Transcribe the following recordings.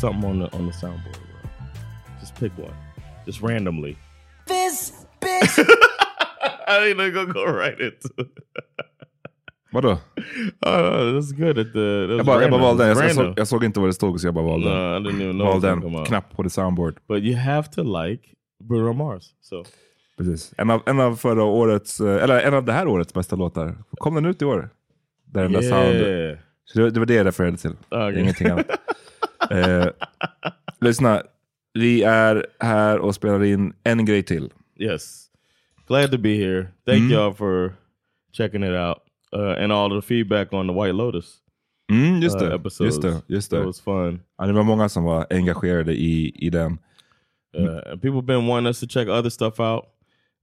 Something on the on the soundboard. Bro. Just pick one, just randomly. This bitch. I ain't gonna go right into. it. Vadå? Oh, that's good. At the, that was Jag bara, jag bara valde en. Jag, såg, jag såg inte vad det stod så jag bara valde No, I en. didn't even know Valde it was gonna come en out. knapp på the soundboard. But you have to like Bruno Mars. So Precis. En av, en av förra årets, eh, eller en av det här årets bästa låtar. Kom den ut i år? Där den där sound... yeah. Så det, det var det jag refererade till. Okay. Ingenting annat. eh, lyssna, vi är här och spelar in en grej till. Yes. Glad to be here. Thank Mm. y'all for checking it out. Uh, and all the feedback on the White Lotus Mm, just, uh, det, episodes. just det. Just det. That was fun. Ja, det var många som var engagerade i, i den. Uh, people been wanting us to check other stuff out.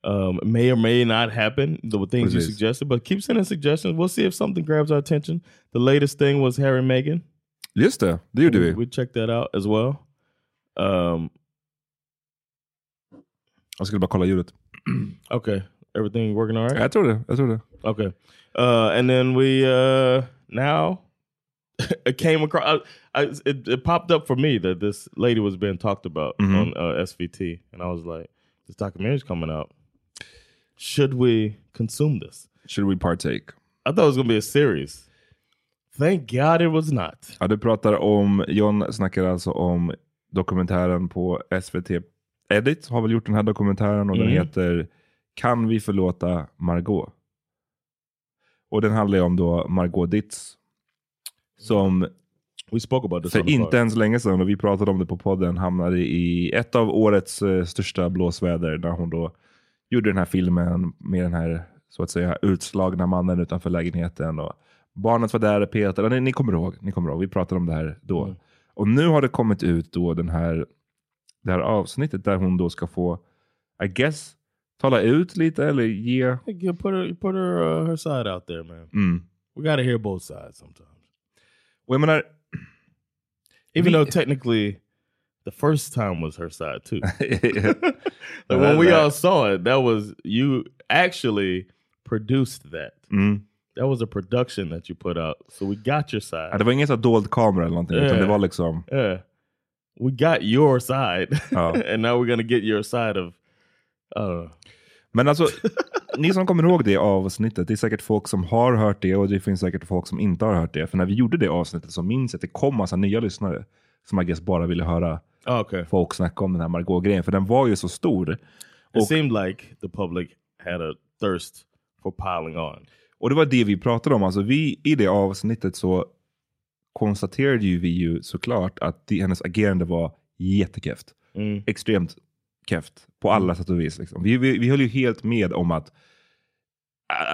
Um, it may or may not happen, the things you Precis. suggested, but keep sending suggestions. We'll see if something grabs our attention. The latest thing was Harry and Meghan. Just det, det gjorde vi. We checked that out as well. Um, Jag skulle bara kolla ljudet. okay, everything working all right? Jag tror det. Jag tror det. Okay. Uh, and then we uh, now it came across. I, I, it, it popped up for me that this lady was being talked about Mhm. on uh, SVT, and I was like, "This documentary's coming out. Should we consume this?" Should we partake? I thought it was gonna be a series. Thank God it was not. Ja, du pratar om, John snackar alltså om dokumentären på SVT. Edit har väl gjort den här dokumentären och den Mm. heter Kan vi förlåta Margot? Och den handlar ju om då Margot Ditz. Som för inte ens länge sedan, och vi pratade om det på podden, hamnade i ett av årets eh, största blåsväder när hon då gjorde den här filmen med den här så att säga utslagna mannen utanför lägenheten. Och barnet var där, Peter, ni, ni kommer ihåg, ni kommer ihåg, vi pratade om det här då. Mm. Och nu har det kommit ut då den här, det här avsnittet där hon då ska få, I guess, tala ut lite eller ge... You put her, put her, uh, her side out there, man. Mm. We got to hear both sides sometimes. Och jag menar, Even Vi- though technically the first time was her side too. Like when we all saw it, that was you actually produced that. mm. That was a production that you put out. So we got your Ja, side. det var ingen så dold kamera eller någonting, utan Yeah. det var liksom... Yeah. We got your side. Ja. and now we're gonna get your side of uh Men alltså, ni som kommer ihåg det avsnittet, det är säkert folk som har hört det och det finns säkert folk som inte har hört det. För när vi gjorde det avsnittet så minns jag att det kom massa nya lyssnare som I guess bara ville höra oh, okay. folk snacka om den här Margot-grejen. För den var ju så stor. It Och, seemed like the public had a thirst for piling on. Och det var det vi pratade om. Alltså vi, I det avsnittet så konstaterade ju vi ju såklart att det, hennes agerande var jättekeft. Mm. Extremt keft på alla sätt och vis. Liksom. Vi, vi, vi höll ju helt med om att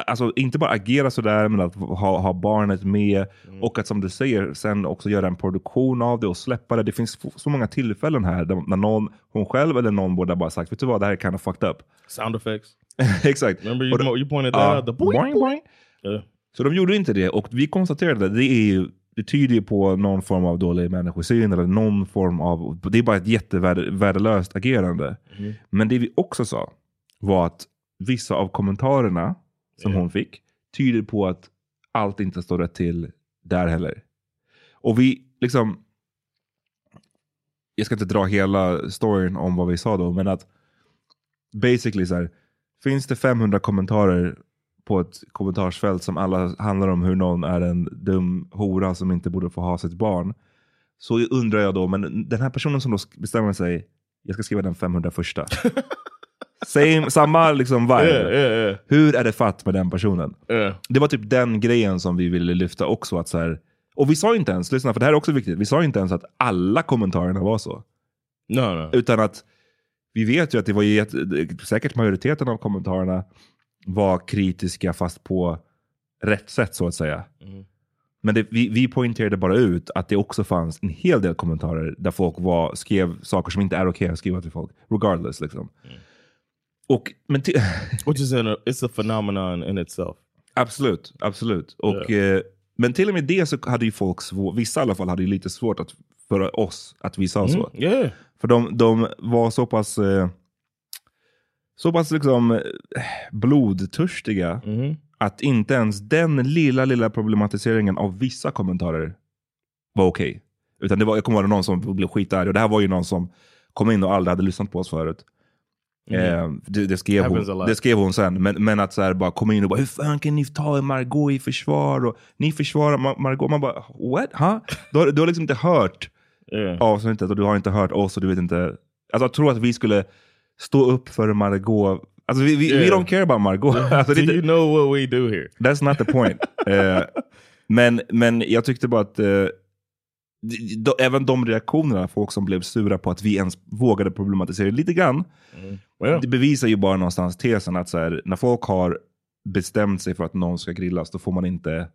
Alltså inte bara agera sådär, men att ha, ha barnet med och att som du säger, sen också göra en produktion av det och släppa det. Det finns så många tillfällen här där, när någon, hon själv eller någon borde bara sagt, vet du vad, det här är kind of fucked up. Sound effects. Exakt. Remember you, mo- you pointed that Ja, out? The boing, boing, boing. Yeah. Så de gjorde inte det och vi konstaterade att det är ju det tyder ju på någon form av dålig människosyn eller någon form av, det är bara ett jättevärdelöst agerande. Mm. Men det vi också sa var att vissa av kommentarerna som hon fick tyder på att allt inte står rätt till där heller. Och vi liksom, jag ska inte dra hela storyn om vad vi sa då, men att basically så här, finns det 500 kommentarer på ett kommentarsfält som alla handlar om hur någon är en dum hora som inte borde få ha sitt barn. Så undrar jag då, men den här personen som då bestämmer sig, jag ska skriva den 500 första. Same, samma liksom vibe. Yeah, yeah, yeah. Hur är det fatt med den personen? Det var typ den grejen som vi ville lyfta också. Att så här, och vi sa inte ens, lyssna för det här är också viktigt, vi sa inte ens att alla kommentarerna var så. No, no. Utan att vi vet ju att det var ju säkert majoriteten av kommentarerna var kritiska fast på rätt sätt så att säga. Mm. Men det, vi, vi poängterade bara ut att det också fanns en hel del kommentarer där folk var, skrev saker som inte är okej att skriva till folk. Regardless liksom. Och, men Which is a, it's a phenomenon in itself. Absolut, absolut. Och, eh, men till och med det så hade ju folk, svår, vissa i alla fall, hade ju lite svårt att, för oss att vi sa så. Mm, yeah. För de, de var så pass, eh, så pass liksom eh, blodtörstiga Mhm. att inte ens den lilla, lilla problematiseringen av vissa kommentarer var okej. Utan det var, jag kommer ihåg någon som blev skitarg och det här var ju någon som kom in och aldrig hade lyssnat på oss förut. Eh, det, det, skrev Mm. Hon, det skrev hon sen, men, men att så här, bara komma in och bara hur fan kan ni ta Margot i försvar? Och, ni försvarar Mar- Margot. Man bara what? Huh? Du, har, du har liksom inte hört Yeah. avsnittet och du har inte hört oss och du vet inte. Alltså jag tror att vi skulle stå upp för Margot. Alltså vi, vi, we Yeah. don't care about Margot. alltså, Do you know what we do here? That's not the point. Eh, men, men jag tyckte bara att eh, även de reaktionerna, folk som blev sura på att vi ens vågade problematisera lite grann. Well, Det bevisar ju bara någonstans tesen att så här, när folk har bestämt sig för att någon ska grillas, då får man inte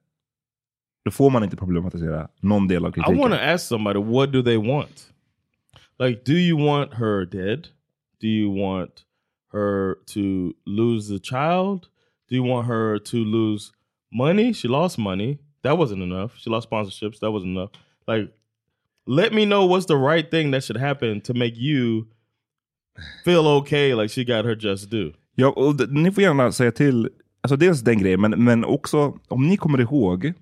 då får man inte problematisera någon del av I kritiken. want to ask somebody, what do they want? Like, do you want her dead? Do you want her to lose the child? Do you want her to lose money? She lost money. That wasn't enough. She lost sponsorships. That wasn't enough. Like, let me know what's the right thing that should happen to make you feel okay, like she got her just due. Ja, och ni får gärna säga till, alltså dels den grejen, men, men också om ni kommer ihåg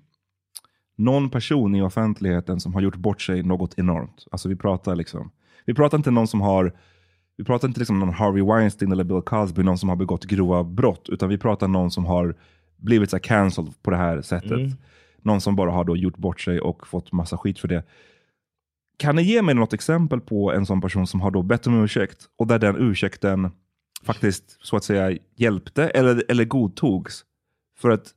någon person i offentligheten som har gjort bort sig något enormt. Alltså vi pratar liksom, vi pratar inte någon som har, vi pratar inte liksom någon Harvey Weinstein eller Bill Cosby, någon som har begått grova brott, utan vi pratar någon som har blivit så cancelled på det här sättet. Någon som bara har då gjort bort sig och fått massa skit för det. Kan ni ge mig något exempel på en sån person som har då bett om ursäkt och där den ursäkten faktiskt så att säga hjälpte eller, eller godtogs? För att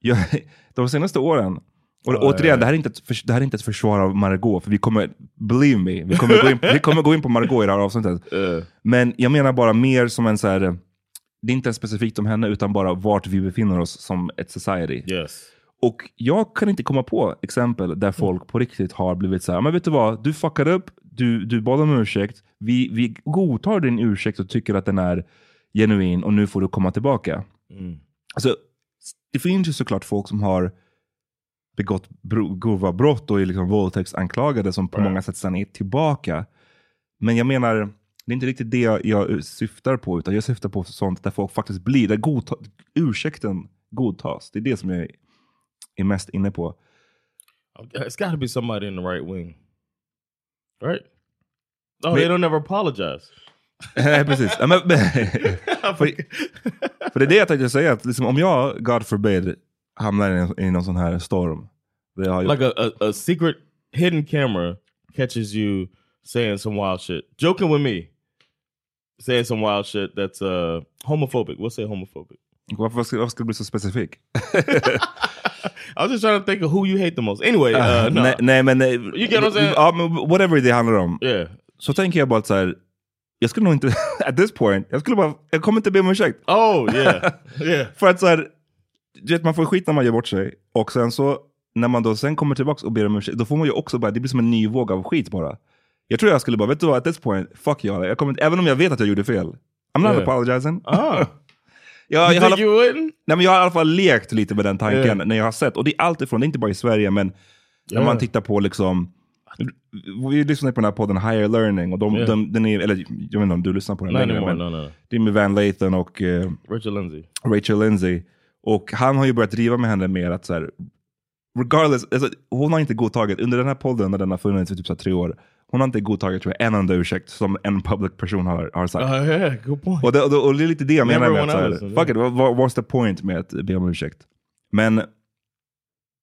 jag, de senaste åren, och Ja, återigen, ja, ja. Det, här är inte ett, det här är inte ett försvar av Margot, för vi kommer, believe me, vi kommer, gå in, vi kommer gå in på Margot i det här avsnittet. Uh, Men jag menar bara mer som en så här, det är inte specifikt om henne, utan bara vart vi befinner oss som ett society. yes. Och jag kan inte komma på exempel där folk på riktigt har blivit så här, men vet du vad, du fuckade upp, du, du bad om ursäkt, vi, vi godtar din ursäkt och tycker att den är genuin och nu får du komma tillbaka. Mm. Alltså, det finns ju såklart folk som har begått grova brott och är liksom våldtäktsanklagade som på Right. många sätt sen är tillbaka. Men jag menar, det är inte riktigt det jag, jag syftar på, utan jag syftar på sånt där folk faktiskt blir, där ursäkten godtas. Det är det som jag är mest inne på. It's got to be somebody in the right wing, right? Oh, they don't ever apologize. Nej, Precis. Ja, men, för, för det är det jag tänkte säga, att liksom, om jag, God forbid, hamnar i, i någon sån här storm. där jag like a, a, a secret hidden camera catches you saying some wild shit, joking with me, saying some wild shit that's uh homophobic. We'll say homophobic. Varför ska, varför ska du bli så specifik? I was just trying to think of who you hate the most. Anyway, uh, no. nej, nej men... You get what I'm men whatever det handlar om. Yeah. Så tänker jag bara så här, jag skulle nog inte, at this point, jag skulle bara, jag kommer inte be om ursäkt. Oh yeah, yeah. För att så här, du vet, man får skit när man gör bort sig. Och sen så, när man då sen kommer tillbaka och ber om ursäkt, då får man ju också bara, det blir som en ny våg av skit bara. Jag tror jag skulle bara, vet du vad, at this point, fuck y'all. Jag kommer även om jag vet att jag gjorde fel. I'm not Yeah. apologizing. Ah. Jag, jag, har, nej, men jag har i alla fall lekt lite med den tanken Yeah. när jag har sett, och det är allt ifrån, det är inte bara i Sverige, men när Yeah. man tittar på liksom, vi lyssnar på den här podden Higher Learning, och de, Yeah. de, den är, eller jag vet inte om du lyssnar på den Not längre, men No, no. det är med Van Lathan och eh, Richard Lindsay. Rachel Lindsay. Och han har ju börjat driva med henne mer att så här, regardless, alltså, hon har inte godtagit, under den här podden när den har funnits i typ så tre år, hon har inte godtagit tror jag, en enda ursäkt som en public person har, har sagt. Uh, yeah, good point. Och det, och, och det är lite det jag menar med att så här, others, fuck it, what, what- what's the point med att be om ursäkt? Men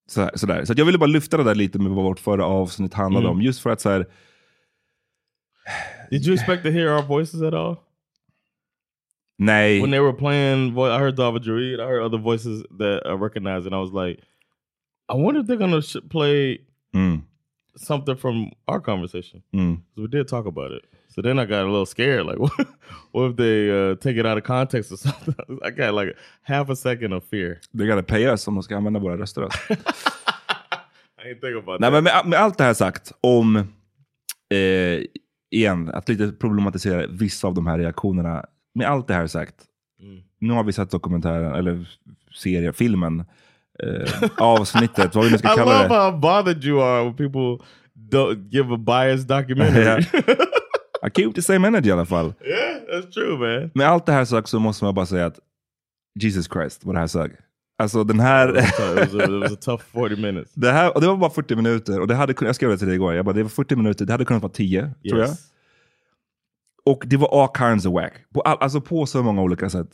så här, sådär. Så jag ville bara lyfta det där lite med vad vårt förra avsnitt handlade Mm. om. Just för att så här, Did you expect to hear our voices at all? nej. When they were playing, I heard David Jareed. I heard other voices that I recognized, and I was like, I wonder if they're gonna play Mm, something from our conversation. mm. we did talk about it. So then I got a little scared. Like, what, what if they uh, take it out of context or something? I got like half a second of fear. They gotta pay us om de ska använda våra röster. Alltså. I ain't think about Nej, that. men med, med allt det här sagt om, eh, igen, att lite problematisera vissa av de här reaktionerna. Med allt det här sagt, Mm. nu har vi sett dokumentären, eller serien, filmen, eh, avsnittet, vad vi nu ska I kalla love det. how bothered you are when people don't give a biased documentary. Yeah. yeah. I keep the same energy i alla fall. that's true, man. Med allt det här sagt så måste man bara säga att Jesus Christ vad det här sög. Alltså den här... It was, a, it was a tough 40 minutes. det, här och det var bara 40 minuter och det hade jag skrev det till dig igår, jag bara det var 40 minuter, det hade kunnat vara 10 tror jag. Yes. Och det var all kinds of whack. På, all, alltså på så många olika sätt.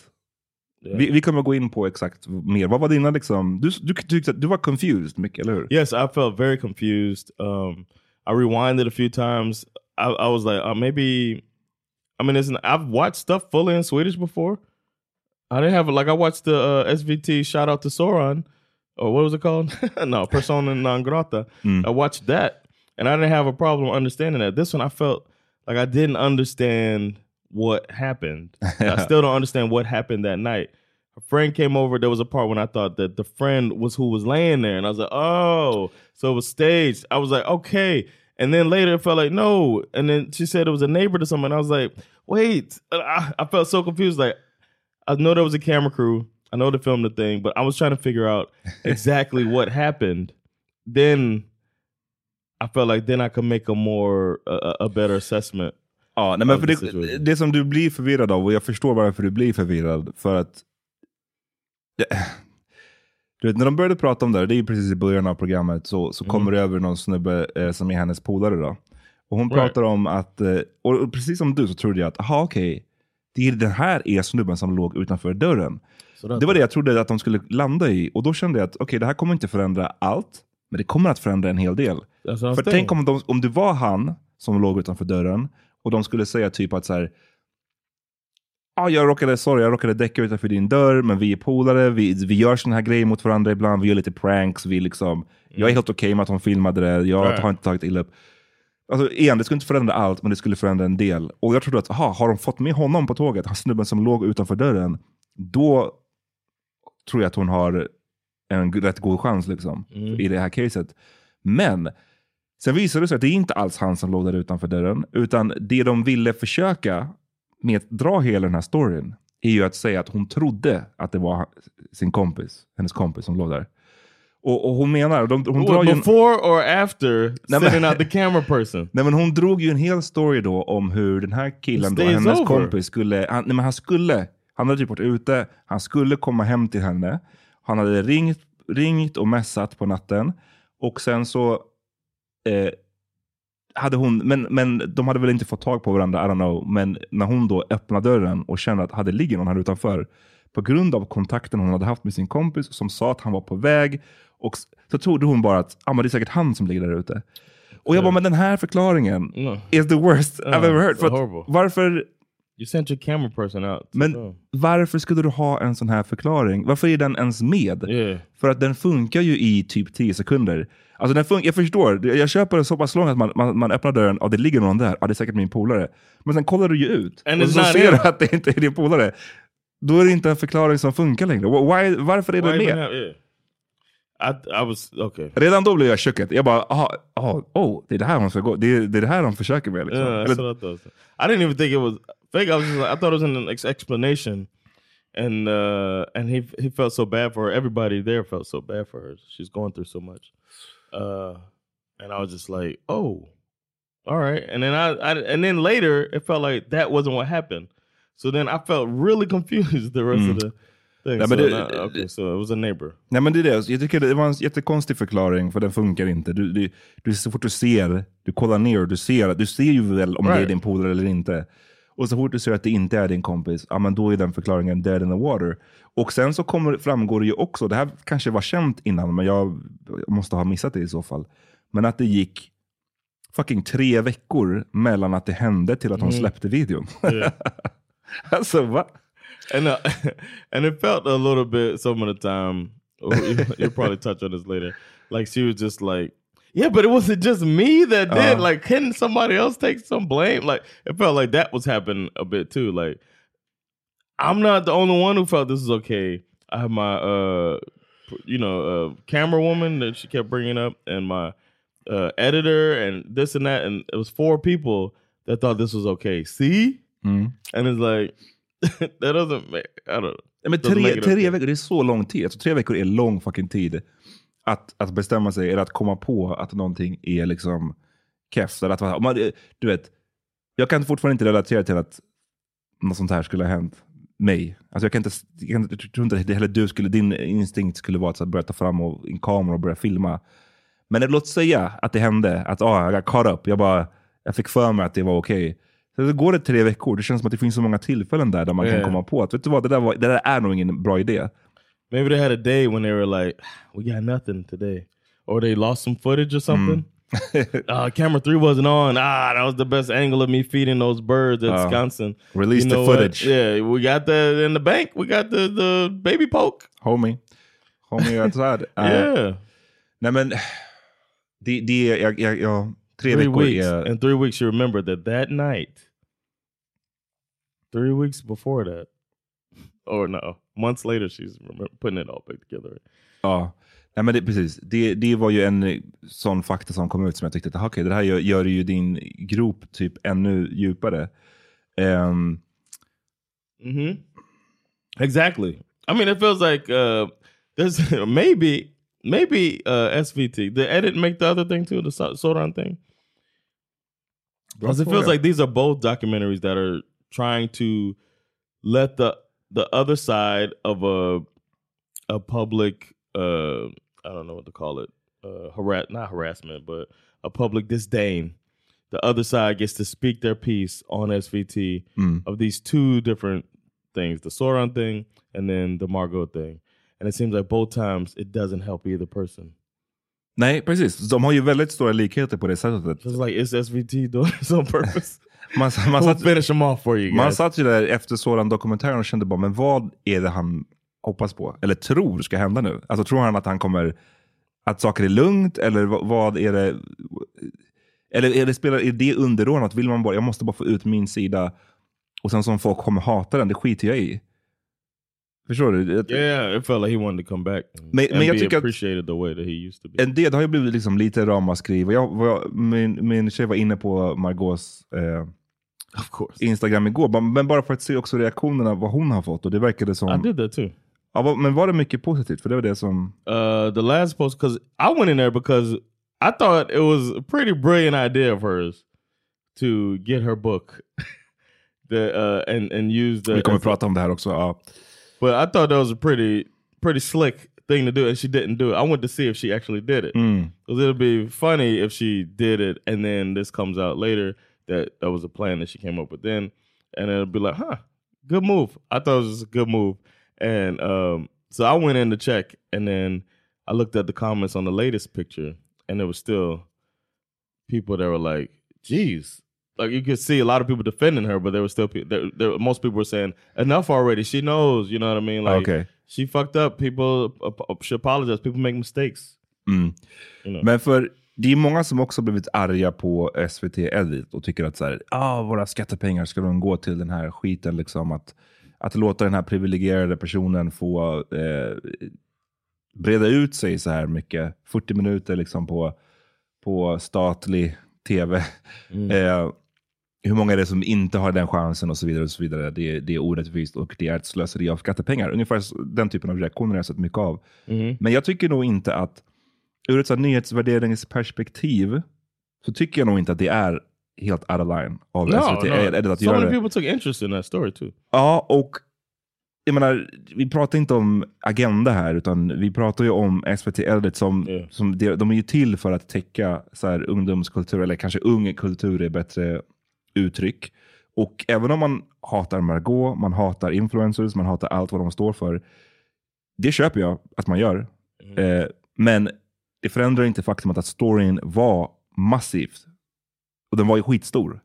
Yeah. Vi, vi kommer gå in på exakt mer. Vad var dina liksom, du, du, du, du var confused mycket, eller hur? Yes, I felt very confused. Um, I rewinded a few times. I, I was like, uh, maybe. I mean, listen, I've watched stuff fully in Swedish before. I didn't have like I watched the uh, SVT shout out to Sauron, or what was it called? no, Persona non grata. I watched that, and I didn't have a problem understanding that. This one, I felt like I didn't understand what happened. I still don't understand what happened that night. A friend came over. There was a part when I thought that the friend was who was laying there, and I was like, "Oh, so it was staged." I was like, "Okay," and then later it felt like no, and then she said it was a neighbor to someone. I was like, "Wait," I, I felt so confused. Like, I know there was a camera crew. I know they filmed the thing, but I was trying to figure out exactly what happened. Then I felt like then I could make a more a, a better assessment. Ja, nej, men för det, det som du blir förvirrad av, och jag förstår varför du blir förvirrad, för att det, du vet, när de började prata om det, här, det är ju precis i början av programmet, så, så kommer det över någon snubbe eh, som är hennes polare då. Och hon Right. pratar om att, eh, och precis som du så trodde jag att, aha okej, det är den här är snubben som låg utanför dörren. Det var det jag trodde att de skulle landa i. Och då kände jag att okej, det här kommer inte förändra allt, men det kommer att förändra en hel del. För tänk om, de, om det var han som låg utanför dörren och de skulle säga typ att så här. Ah, jag råkade, sorry, jag råkade däcka utanför din dörr, men vi är polare, vi, vi gör såna här grejer mot varandra ibland, vi gör lite pranks, vi liksom, jag är helt okej med att hon filmade det, jag Right. har inte tagit illa upp. Alltså igen, det skulle inte förändra allt, men det skulle förändra en del. Och jag trodde att, aha, har de fått med honom på tåget, han snubben som låg utanför dörren, då tror jag att hon har en rätt god chans liksom, i det här caset. Men sen visade det sig att det är inte alls han som låg där utanför dörren, utan det de ville försöka med att dra hela den här storyn är ju att säga att hon trodde att det var sin kompis, hennes kompis som låg där. Och, och hon menar, de, hon drar ju en, before or after men- sending out the camera person? Nej men hon drog ju en hel story då om hur den här killen, då, hennes over. kompis, skulle, han, nej men han skulle, han hade typ varit ute, han skulle komma hem till henne. Han hade ringt, ringt och messat på natten. Och sen så eh, hade hon, men, men de hade väl inte fått tag på varandra, I don't know. Men när hon då öppnade dörren och kände att hade ligger någon här utanför. På grund av kontakten hon hade haft med sin kompis som sa att han var på väg. Och så trodde hon bara att ah, men det är säkert han som ligger där ute. Och jag bara, men den här förklaringen No. is the worst I've ever heard. att horrible. varför, You sent your camera person out. Men film. varför skulle du ha en sån här förklaring? Varför är den ens med? Yeah. För att den funkar ju i typ 10 sekunder. Alltså den fun- jag förstår, jag köper det så pass långt att man, man, man öppnar dörren och det ligger någon där, ja det är säkert min polare. Men sen kollar du ju ut And och så ser du att det inte är din polare. Då är det inte en förklaring som funkar längre. Why, varför är Why det even med? I, I was, okay. Redan då blev jag chockad. Jag bara, aha, aha, oh, det är det här hon ska gå. Det är det, är det här de försöker med. Liksom. Yeah, Eller- I thought. I didn't even think it was fake. I was just I thought it was an ex- explanation, and uh, and he he felt so bad for her. Everybody there felt so bad for her. She's going through so much, uh, and I was just like, oh, all right. And then I, I and then later it felt like that wasn't what happened. So then I felt really confused the rest of the thing. So but it- now- okay, so it was a neighbor. Nej men det är det, jag tycker det var en jättekonstig förklaring för den funkar inte. Du, du, du, så fort du ser, du kollar ner och du ser, du ser ju väl om det är Right. din polare eller inte. Och så fort du ser att det inte är din kompis, ja men då är den förklaringen dead in the water. Och sen så kommer, framgår det ju också, det här kanske var känt innan, men jag måste ha missat det i så fall. Men att det gick fucking tre veckor mellan att det hände till att hon släppte videon. Yeah. alltså va? and uh, and it felt a little bit some of the time. oh, you- You'll probably touch on this later. Like she was just like, yeah, but it wasn't just me that did. Uh. like, couldn't somebody else take some blame? Like, it felt like that was happening a bit too. Like, I'm not the only one who felt this is okay. I have my, uh, you know, uh, camera woman that she kept bringing up, and my uh, editor, and this and that, and it was four people that thought this was okay. See, Mm. and it's like that doesn't make. I don't know. Men tre, tre veckor, det är så lång tid. Alltså, tre veckor är lång fucking tid. Att, att bestämma sig, eller att komma på att någonting är liksom keff. Att, man, du vet, jag kan fortfarande inte relatera till att något sånt här skulle ha hänt mig. Alltså jag, kan inte, jag, kan, jag tror inte det heller du skulle, din instinkt skulle vara att börja ta fram och, en kamera och börja filma. Men låt säga att det hände, att ah, jag caught up. Jag, bara, jag fick för mig att det var okej. Så då går det tre veckor, det känns som att det finns så många tillfällen där, där man kan Ja. komma på att vet du vad, det där, var, det där är nog ingen bra idé. Maybe they had a day when they were like, "We got nothing today," or they lost some footage or something. uh, camera three wasn't on. Ah, that was the best angle of me feeding those birds at Uh, Wisconsin. release the what? footage. Yeah, we got the in the bank. We got the the baby poke. Homie. Homie outside. Uh, yeah, Nej men, det, är, jag, jag, jag, tre three veckor weeks. är... In three weeks, you remember that that night, three weeks before that, or no, months later, she's putting it all back together. Ja. Nej, men det, precis. Det, det var ju en eh, sån fakta som kom ut som jag tyckte att okay, det här gör, gör ju din grop typ ännu djupare. Ehm, hmm Exactly. I mean, it feels like uh, there's maybe maybe uh, SVT. The edit make the other thing too, the so- Sodan thing. Because it feels like these are both documentaries that are trying to let the the other side of a a public uh I don't know what to call it uh harass not harassment but a public disdain. The other side gets to speak their piece on SVT Mm. of these two different things, the Sauron thing and then the Margot thing. And it seems like both times it doesn't help either person. Nej, precis. De har ju väldigt stora likheter på det sättet. It's like is SVT doing this on purpose? Man, man, satt, finish them off for you man satt ju där efter sådan dokumentären och kände bara, men vad är det han hoppas på? Eller tror ska hända nu? Alltså tror han att han kommer, att saker är lugnt? Eller vad, vad är det? Eller är det, spelar, är det underordnat? Vill man bara, jag måste bara få ut min sida och sen som folk kommer hata den, det skiter jag i. Förstår du? Det- Yeah, it felt like he wanted to come back Men- and men jag tycker att- appreciated the way that he used to be. En del har ju blivit liksom lite ramaskri. Jag, var, min, min tjej var inne på Margaux eh, of course. Instagram igår, men bara för att se också reaktionerna, vad hon har fått. Och det verkade som... I did that too. Ja, men var det mycket positivt? För det var det som... Uh, the last post, because I went in there because I thought it was a pretty brilliant idea of hers to get her book, the uh, and and use the. Vi kommer prata om det här också. Ja. But I thought that was a pretty pretty slick thing to do, and she didn't do it. I went to see if she actually did it. Mm. Because it'll be funny if she did it and then this comes out later that that was a plan that she came up with then. And it'll be like, huh, good move. I thought it was a good move. And um, so I went in to check and then I looked at the comments on the latest picture and there was still people that were like, geez, like you could see a lot of people defending her, but there was still people. There, there, most people were saying enough already. She knows. You know what I mean? Like Okay. she fucked up. People ap- should apologize. People make mistakes. Mm. You know. Men för det är många som också blivit arga på SVT Edit och tycker att så här, ah, våra skattepengar ska de gå till den här skiten. Liksom, att, att låta den här privilegierade personen få eh, breda ut sig så här mycket. 40 minuter liksom på, på statlig tv. Eh, hur många är det som inte har den chansen och så vidare. och så vidare. Det, det är orättvist och det är ett slöseri av skattepengar. Ungefär den typen av reaktioner har jag sett mycket av. Men jag tycker nog inte att, ur ett så nyhetsvärderingsperspektiv, så tycker jag nog inte att det är helt out of line av No, SVT no. Edit att So göra people took interest in that story too. Ja, och jag menar, vi pratar inte om agenda här, utan vi pratar ju om SVT Edit som, Yeah. som de, de är ju till för att täcka så här, ungdomskultur, eller kanske ung kultur är bättre uttryck. Och även om man hatar Margot, man hatar influencers, man hatar allt vad de står för. Det köper jag att man gör. Eh, men det förändrar inte faktumet att storyn var massivt. Och den var ju skitstor.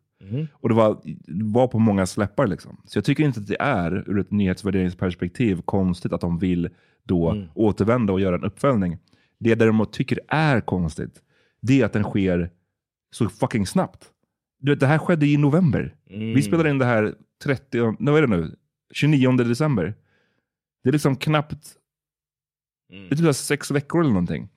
Och det var, var på många släppar. Liksom. Så jag tycker inte att det är, ur ett nyhetsvärderingsperspektiv, konstigt att de vill då återvända och göra en uppföljning. Det jag däremot tycker är konstigt, det är att den sker så fucking snabbt. Du vet, det här skedde i november. Vi spelade in det här 30, nej, vad är det nu? 29 december. Det är liksom knappt, det är typ sex veckor eller någonting.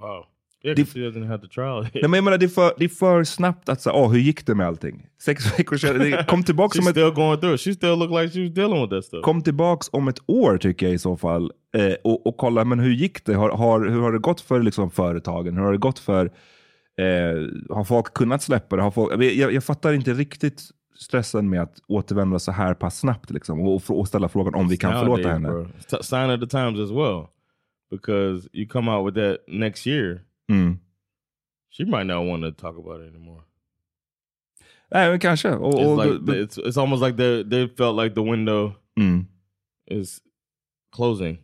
Wow. Yeah, Det- 'cause she doesn't have the trial. Nej, men jag menar, det, är för, det är för snabbt att säga, oh, hur gick det med allting? Sex veckor sedan, kom tillbaka som ett still going through it. She still looked like she was dealing with that stuff. kom tillbaks om ett år tycker jag i så fall eh, och, och kolla men hur gick det? Har, har, hur har det gått för liksom, företagen? Hur har det gått för... Eh, har folk kunnat släppa det? Har folk, jag, jag fattar inte riktigt stressen med att återvända så här pass snabbt liksom, och, och, ställa frågan om vi kan förlåta henne. bro. Sign of the times as well. Because you come out with that next year, Mm. she might not want to talk about it anymore. Nej, men kanske. Och, It's, och, like då- it's, it's almost like they they felt like the window mm. is closing.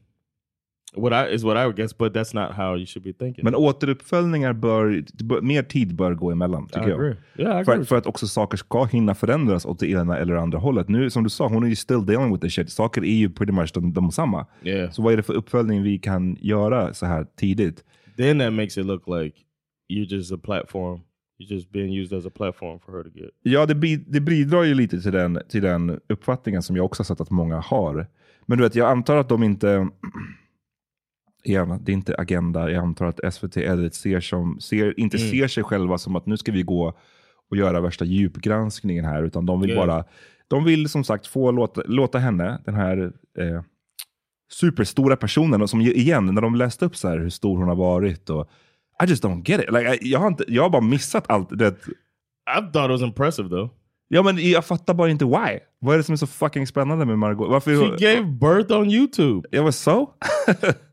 What I is what I would guess, but that's not how you should be thinking. Men återuppföljningar bör, bör, mer tid bör gå emellan, I tycker jag. Yeah, I agree. För, för att också saker ska hinna förändras åt det ena eller andra hållet. Nu som du sa, hon är ju still dealing with the shit. Saker är ju pretty much de, de samma. yeah. Så vad är det för uppföljning vi kan göra så här tidigt? Then that makes it look like you're just a platform. You're just being used as a platform for her to get. Ja, det, bi- det bidrar ju lite till den, till den uppfattningen som jag också har sett att många har. Men du vet, jag antar att de inte... Igen, det är inte agenda. Jag antar att SVT Edit ser som, ser, inte Mm. ser sig själva som att nu ska vi gå och göra värsta djupgranskningen här. Utan de vill Yeah. bara... De vill som sagt få låta, låta henne, den här eh, superstora personen, och som igen, när de läste upp så här hur stor hon har varit. Och, I just don't get it. Like, I- jag, har inte, jag har bara missat allt. Det, I thought it was impressive though. Ja, men jag fattar bara inte why. Vad är det som är så fucking spännande med Margot? Varför? She gave birth on YouTube. Jag var så?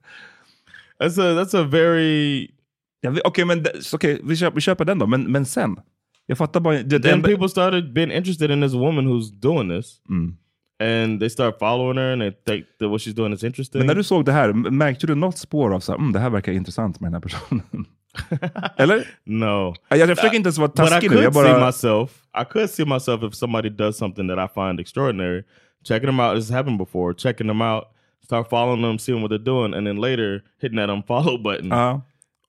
That's a that's a very Ja, Okej, men det- så okej, vi, köper, vi köper den då. Men, men sen? Jag fattar bara then enda- people started being interested in this woman who's doing this. Mm. And they start following her and they think that what she's doing is interesting. Men när du såg det här, märkte du något spår av så här, mm, det här verkar intressant med den här personen? Eller? no. Jag, jag försöker inte ens vara taskig nu. Jag see bara, myself. I could see myself if somebody does something that I find extraordinary, checking them out. This has happened before. Checking them out, start following them, seeing what they're doing, and then later hitting that unfollow button. ja.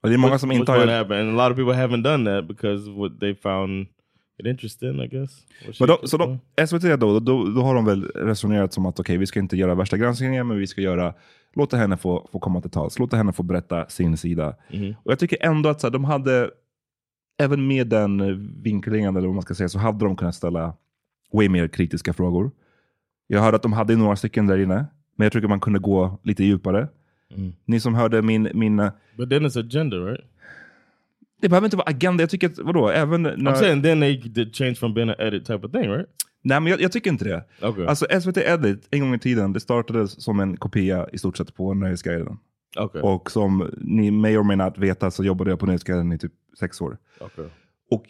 Och det är många som inte har... happen. And a lot of people haven't done that because what they found it interesting, I guess. Men was så de, SVT då, då, då har de väl resonerat som att okej, vi ska inte göra värsta granskningen, men vi ska göra, låta henne få, få komma till tals, låta henne få berätta sin sida. Mhm. Och jag tycker ändå att så här, de hade, även med den vinklingen, eller vad man ska säga, så hade de kunnat ställa way mer kritiska frågor. Jag hörde att de hade några stycken där inne, men jag tycker man kunde gå lite djupare. Mm. Ni som hörde min, min eh, But then it's agenda, right? det behöver inte vara agenda, jag tycker att, vadå, även när, I'm saying then they did change from being an edit type of thing, right? Nej, men jag, jag tycker inte det. Okay. Alltså SVT Edit, en gång i tiden, det startades som en kopia i stort sett på Nöjesguiden. okay. Och som ni may or may not veta så jobbade jag på Nöjesguiden i typ sex år. Okay. Och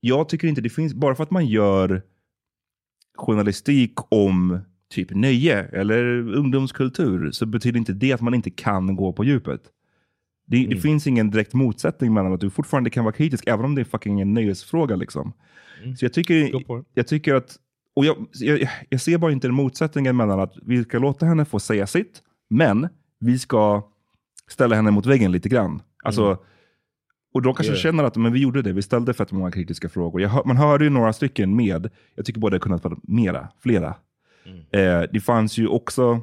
jag tycker inte det finns, bara för att man gör journalistik om typ nöje eller ungdomskultur så betyder inte det att man inte kan gå på djupet. Det, det finns ingen direkt motsättning mellan att du fortfarande kan vara kritisk, även om det är fucking en nöjesfråga. Liksom. Så jag tycker, jag tycker att, och jag, jag, jag ser bara inte den motsättningen mellan att vi ska låta henne få säga sitt, men vi ska ställa henne mot väggen lite grann. Alltså, Och de kanske Yeah. känner att men vi gjorde det, vi ställde fett många kritiska frågor. Hör, man hörde ju några stycken med, jag tycker båda kunnat vara mera, flera. Eh, det fanns ju också,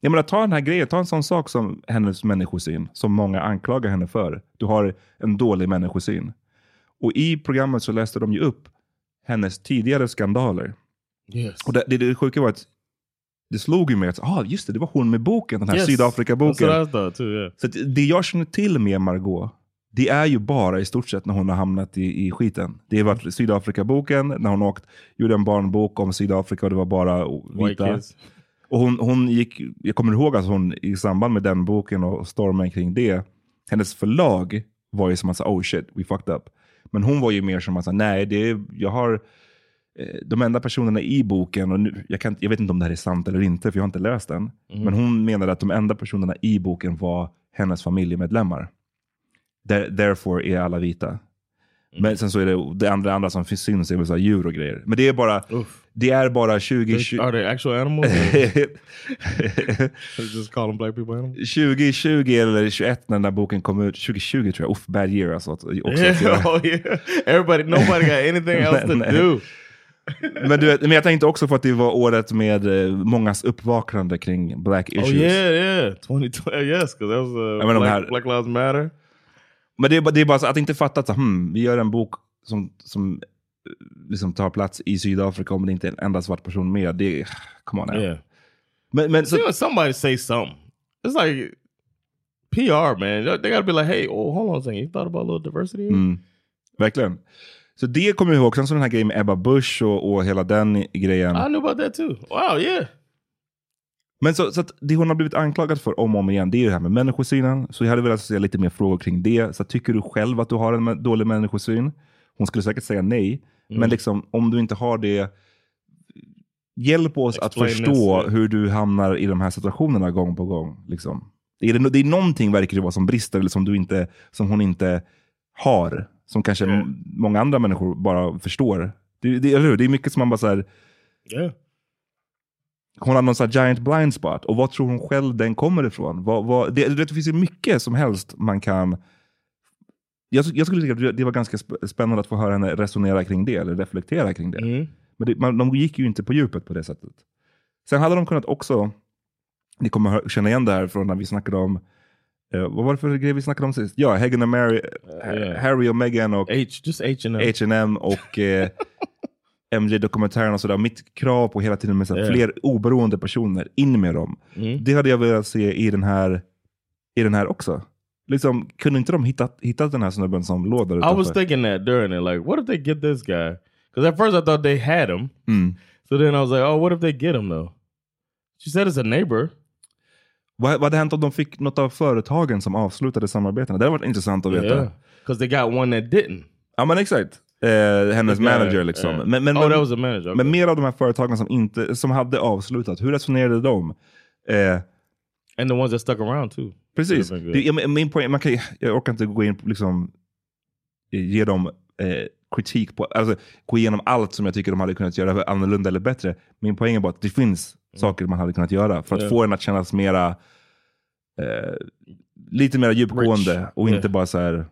jag menar ta den här grejen, ta en sån sak som hennes människosyn, som många anklagar henne för. Du har en dålig människosyn. Och i programmet så läste de ju upp hennes tidigare skandaler. Yes. Och det, det, det sjuka var att det slog ju mig att, ah, just det, det var hon med boken, den här Yes. Sydafrika-boken. too. Yeah. Så det jag känner till med Margot, det är ju bara i stort sett när hon har hamnat i, i skiten. Det har varit Sydafrika-boken, när hon åkt, gjorde en barnbok om Sydafrika och det var bara vita. Och hon, hon gick, jag kommer ihåg att hon i samband med den boken och stormen kring det, hennes förlag var ju som att säga, oh shit, we fucked up. Men hon var ju mer som att säga, nej, det är, jag har eh, de enda personerna i boken, och nu, jag, kan, jag vet inte om det här är sant eller inte, för jag har inte läst den. Men hon menade att de enda personerna i boken var hennes familjemedlemmar. There, therefore är alla vita. Men sen så är det det andra, andra som finns- syns är väl så djur och grejer. Men det är bara, Oof. det är bara 20... Are they actual animals? Just call them black people animals? 2020 eller 21 när den där boken kom ut, 2020 tror jag, uff, bad year alltså. Också Yeah, oh yeah. Everybody, nobody got anything else to nej. do. men, du men jag tänkte också för att det var året med eh, mångas uppvaknande kring black issues. Oh yeah, yeah. 2020, yes, because that was uh, Black, Black Lives Matter. Men det är, bara- det är bara att inte fatta att hmm, vi gör en bok som, som eh, liksom tar plats i Sydafrika om det inte är en enda svart person med. Det är, come on now. Yeah. Men, men så, somebody say something, it's like PR, man. They got to be like, hey, oh, hold on a second. You thought about a little diversity? mm, verkligen. Så det kommer jag ihåg. Sen så den här grejen med Ebba Busch och, och hela den grejen. I knew about that too. Wow, yeah. Men så, så att det hon har blivit anklagad för om och om igen, det är ju det här med människosynen. Så jag hade velat se lite mer frågor kring det. Så tycker du själv att du har en dålig människosyn? Hon skulle säkert säga nej. Mm. Men liksom, om du inte har det, hjälp oss att Explain förstå this, hur du hamnar i de här situationerna gång på gång. Liksom. Det, är, det är någonting verkar det vara som brister, eller som, du inte, som hon inte har. Som kanske Yeah. m- många andra människor bara förstår. Det, det, eller hur? det är mycket som man bara så här, Yeah. Hon har någon sån här giant blind spot. Och vad tror hon själv den kommer ifrån? Vad, vad, det, det, finns ju mycket som helst man kan... Jag, jag skulle tycka att det- var ganska sp- spännande att få höra henne resonera kring det, eller reflektera kring det. Mhm. Men det, man, de gick ju inte på djupet på det sättet. Sen hade de kunnat också, ni kommer känna igen det här från när vi snackade om, eh, vad var det för grej vi snackade om sist? Ja, Hagen och Mary, yeah. Harry och Meghan och H, just H M. H&M och eh, MJ-dokumentären och sådär. Mitt krav på hela tiden med såhär, Yeah. fler oberoende personer, in med dem. Mm. Det hade jag velat se i den här, i den här också. Liksom, kunde inte de hittat, hittat den här snubben som låg där I was utanför? thinking that during it, like, what if they get this guy? Because at first I thought they had him. Mm. So then I was like, oh, what if they get him though? She said it's a neighbor. Vad, vad hade hänt om de fick något av företagen som avslutade samarbetena? Det hade varit intressant att veta. Yeah. Because they got one that didn't. Ja men exakt. Eh, hennes guy, manager liksom. yeah. Men, men, oh, men, that manager. men Okay. mer av de här företagen som, inte, som hade avslutat, hur resonerade de? Eh, and the ones that stuck around too. Precis. Det, jag, min poäng, man kan, jag orkar inte gå in liksom, eh, ge dem eh, kritik på, alltså gå igenom allt som jag tycker de hade kunnat göra annorlunda eller bättre. Min poäng är bara att det finns saker man hade kunnat göra för att Yeah. få den att kännas mera, eh, lite mer djupgående Rich. och Yeah. inte bara så här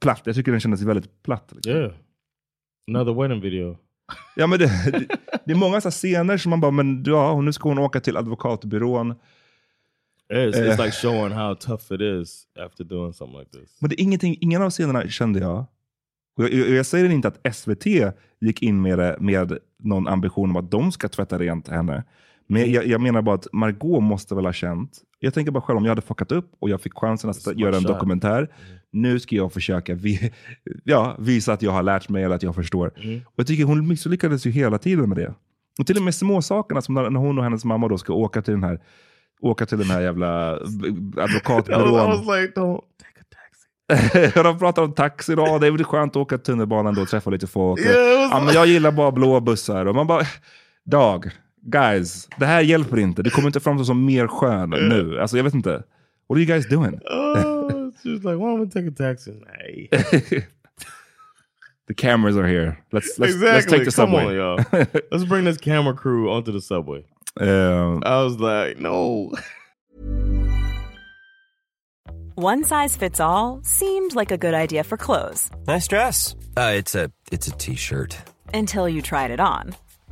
platt. Jag tycker den kändes väldigt platt. Liksom. Yeah. Another wedding video. Ja, men det, det, det är många så scener som man bara, men ja, nu ska hon åka till advokatbyrån. It's, Eh. it's like showing how tough it is after doing something like this. Men det är ingenting, ingen av scenerna kände jag. Och jag, jag, jag säger inte att SVT gick in med, det, med någon ambition om att de ska tvätta rent henne. Men jag, jag menar bara att Margot måste väl ha känt. Jag tänker bara själv om jag hade fuckat upp och jag fick chansen att Smart göra en dokumentär. Nu ska jag försöka vi, ja, visa att jag har lärt mig eller att jag förstår. Och jag tycker hon misslyckades ju hela tiden med det. Och till och med små sakerna som när hon och hennes mamma då ska åka till den här åka till den här jävla advokatbyrån. de pratar om taxi då, det är väl skönt att åka tunnelbanan då och träffa lite folk. Yeah, was ja, men jag gillar bara blå bussar. Och man bara, dag, guys, det här hjälper inte. Det kommer inte framstå som mer skön nu. Alltså jag vet inte. What are you guys doing? Oh, she was like, "Why don't we take a taxi?" Hey, the cameras are here. Let's let's, exactly. let's take the Come subway. on, y'all. Let's bring this camera crew onto the subway. Um, I was like, no. One size fits all seemed like a good idea for clothes Nice dress. Uh, it's a it's a t-shirt. until you tried it on.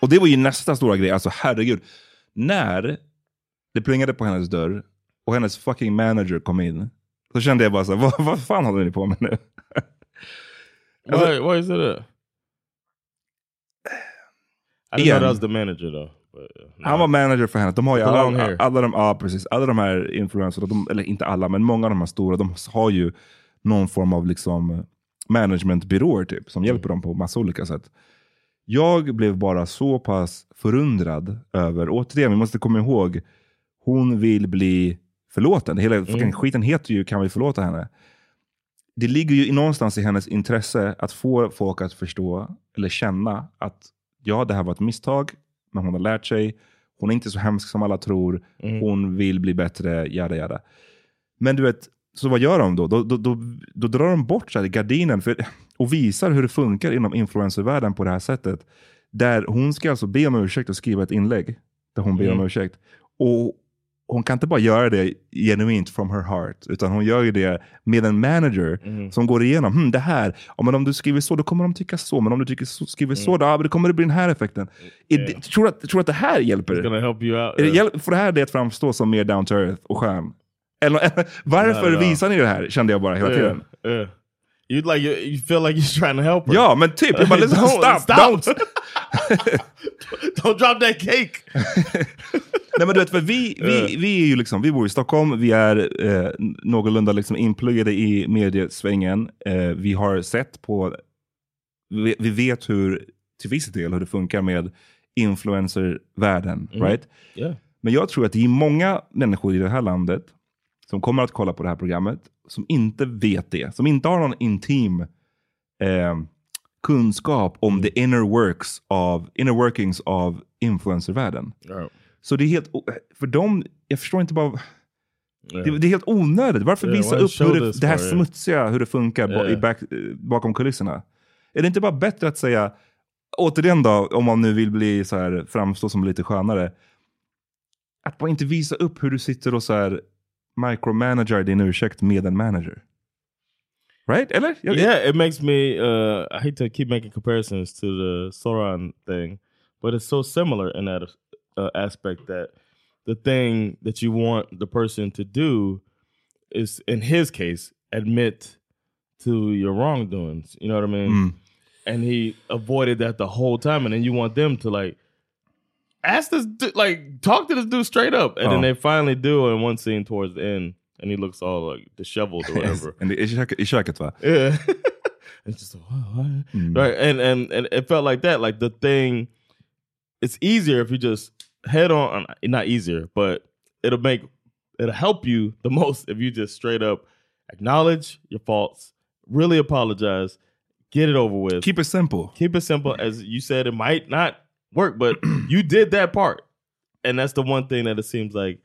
Och det var ju nästa stora grej. Alltså herregud. När det plingade på hennes dörr och hennes fucking manager kom in. Så kände jag bara så här, vad, vad fan håller ni på med nu? Alltså- Why, why is it that? I didn't Igen. know that was the manager though. But, uh, no. Han var manager för henne. De har ju alla, alla, de, ja, precis, alla de här influencerna, de, eller inte alla, men många av de här stora, de har ju någon form av liksom managementbyråer typ, som hjälper dem på massa olika sätt. Jag blev bara så pass förundrad över, återigen, vi måste komma ihåg, hon vill bli förlåten. Hela fucking skiten heter ju Kan vi förlåta henne? Det ligger ju någonstans i hennes intresse att få folk att förstå, eller känna att ja, det här var ett misstag, men hon har lärt sig. Hon är inte så hemsk som alla tror. Hon vill bli bättre, jada jada. Men du vet, så vad gör de då? Då, då, då, då drar de bort så gardinen för, och visar hur det funkar inom influencervärlden på det här sättet. Där hon ska alltså be om ursäkt och skriva ett inlägg där hon ber om ursäkt. Och hon kan inte bara göra det genuint from her heart, utan hon gör ju det med en manager som går igenom, hm, det här, ja, men om du skriver så, då kommer de tycka så, men om du tycker så, skriver så, då, ja, då kommer det bli den här effekten. Är det- tror, du att, tror att det här hjälper? Help you out. Yeah. får det här det att framstå som mer down to earth och skön? Eller, varför visar ni det här, kände jag bara hela yeah, tiden. yeah. You like you, you feel like you're trying to help her. Ja, men typ, jag bara, listen, Don't- stop, don't! Don't drop that cake. Nej men du vet, för vi, vi, vi är ju liksom, vi bor i Stockholm, vi är eh, någorlunda liksom inpluggade i mediesvängen. Eh, vi har sett på, vi, vi vet hur, till viss del hur det funkar med influencervärlden. Right? Yeah. Men jag tror att det är många människor i det här landet som kommer att kolla på det här programmet som inte vet det. Som inte har någon intim eh, kunskap om the inner works av, inner workings av influencervärlden. Right. Så det är helt, för dem, jag förstår inte bara, Yeah. det, det är helt onödigt. Varför Yeah, visa upp hur det, det här yeah. smutsiga, hur det funkar back, bakom kulisserna? Är det inte bara bättre att säga, återigen då, om man nu vill bli så här, framstå som lite skönare, att bara inte visa upp hur du sitter och så här micromanager din ursäkt med en manager. Right? Eller? Yeah, it makes me. Uh, I hate to keep making comparisons to the Sauron thing, but it's so similar in that uh, aspect that the thing that you want the person to do is, in his case, admit to your wrongdoings. You know what I mean? Mm. And he avoided that the whole time, and then you want them to like ask this, du- like, talk to this dude straight up, and Oh. then they finally do in one scene towards the end, and he looks all like disheveled or whatever. And I, köket, I köket va? Yeah. it's just what, what? Mm. right, and and and it felt like that. Like the thing, it's easier if you just head on. Not easier, but it'll make it'll help you the most if you just straight up acknowledge your faults, really apologize, get it over with. Keep it simple. Keep it simple. As you said, it might not work, but you did that part. And that's the one thing that it seems like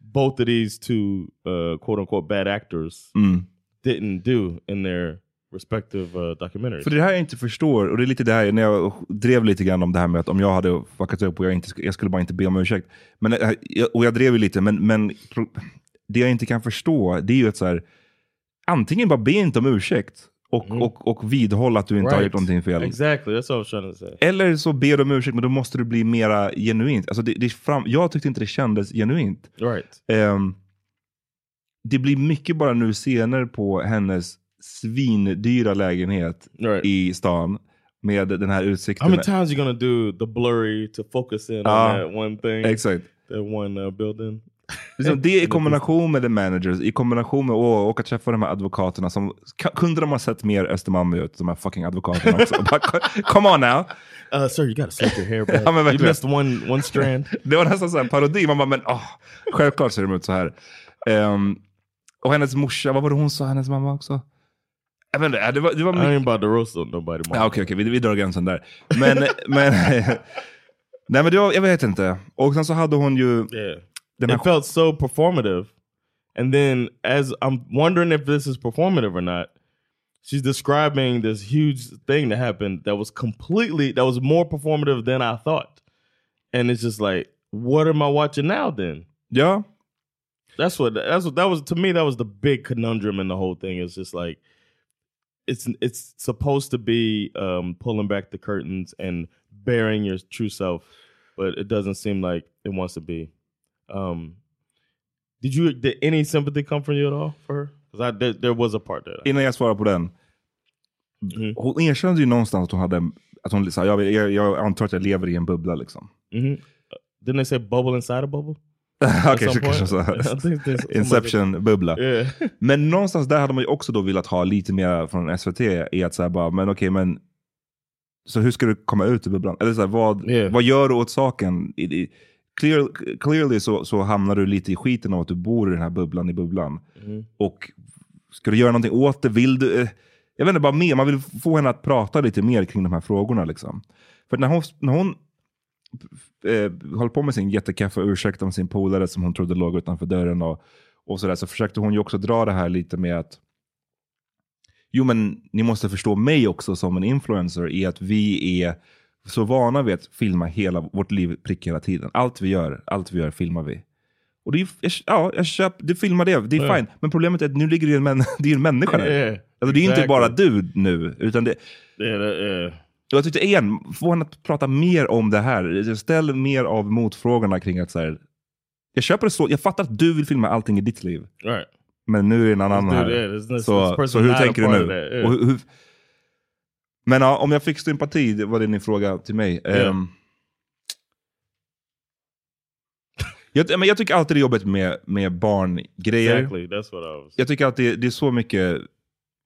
both of these two uh, quote unquote bad actors Mm. didn't do in their respective uh, documentaries. För det här jag inte förstår, och det är lite det här när jag drev lite grann om det här med att om jag hade fuckat upp och jag, inte, jag skulle bara inte be om ursäkt. Men, jag- och jag drev ju lite, men, men det jag inte kan förstå det är ju att så här, antingen bara be inte om ursäkt och, och, och vidhålla att du inte har gjort någonting fel. Exactly, that's what I was trying to say. Eller så ber du om ursäkt, men då måste du bli mera genuint. Alltså det, det fram, jag tyckte inte det kändes genuint. Right. Ehm, det blir mycket bara nu scener på hennes svindyra lägenhet i stan med den här utsikten. How many times you gonna do the blurry to focus in Ja, on that one thing? exakt. That one uh, building. Liksom det i kombination med the managers, i kombination med att åka träffa de här advokaterna som kunde de ha sett mer Östermalm ut, de här fucking advokaterna också. Bara, Come on now! Uh, sir, you gotta slick your hair, bro. Ja, men you missed one one strand. Det var nästan så här parodi. Man bara, men åh, självklart ser de ut så här. Ehm, och hennes morsa, vad var det hon sa, hennes mamma också? Jag vet inte, det var, det var I ain't about to roast nobody. Ja, Okej, okej, vi, vi drar gränsen där. Men, men, nej men det var, jag vet inte. Och sen så hade hon ju... Yeah. Här, it felt so performative. And then as I'm wondering if this is performative or not, she's describing this huge thing that happened that was completely that was more performative than I thought. And it's just like, what am I watching now then? Ja. That's what that's what that was to me that was the big conundrum in the whole thing. It's just like it's it's supposed to be um pulling back the curtains and bearing your true self, but it doesn't seem like it wants to be. Um did you did any sympathy come from you at all for her? Because I there, there was a part there. innan jag svarar på den. Hon erkände ju någonstans att hon hade, att hon sa, jag, jag, jag antar att jag lever i en bubbla liksom. Mm-hmm. Didn't they say bubble inside a bubble? Okej, så kanske så. Inception-bubbla. Yeah. Men någonstans där hade man ju också då velat ha lite mer från SVT i att säga bara, men okej, men så hur ska du komma ut ur bubblan? Eller så här, vad, vad gör du åt saken? I, i, clear, clearly så, så hamnar du lite i skiten av att du bor i den här bubblan i bubblan. Mm. Och ska du göra någonting åt det? Vill du? eh, Jag vet inte, bara mer. Man vill få henne att prata lite mer kring de här frågorna. Liksom. För när hon, när hon eh, höll på med sin jättekaffe ursäkt om sin polare som hon trodde låg utanför dörren och, och sådär, så försökte hon ju också dra det här lite med att Jo men ni måste förstå mig också som en influencer i att vi är så vana vid att filma hela vårt liv prick hela tiden. Allt vi gör, allt vi gör filmar vi. Och det är, ja, jag köper, du filmar det, det är Ja. fine. Men problemet är att nu ligger det en, män, det är en människa där. Yeah, alltså, det är inte exactly. bara du nu, utan det... Yeah, that, yeah. Jag tyckte igen, få henne att prata mer om det här. Ställ mer av motfrågorna kring att så här, jag köper det så, jag fattar att du vill filma allting i ditt liv. Right. Men nu är det en annan här. så, så hur tänker du nu? Och hur, hur, men ja, om jag fick sympati, det var det din fråga till mig. Yeah. Ehm, jag, men jag tycker alltid det är jobbigt med, med barngrejer. Exactly. That's what I was. Jag tycker att det, det är så mycket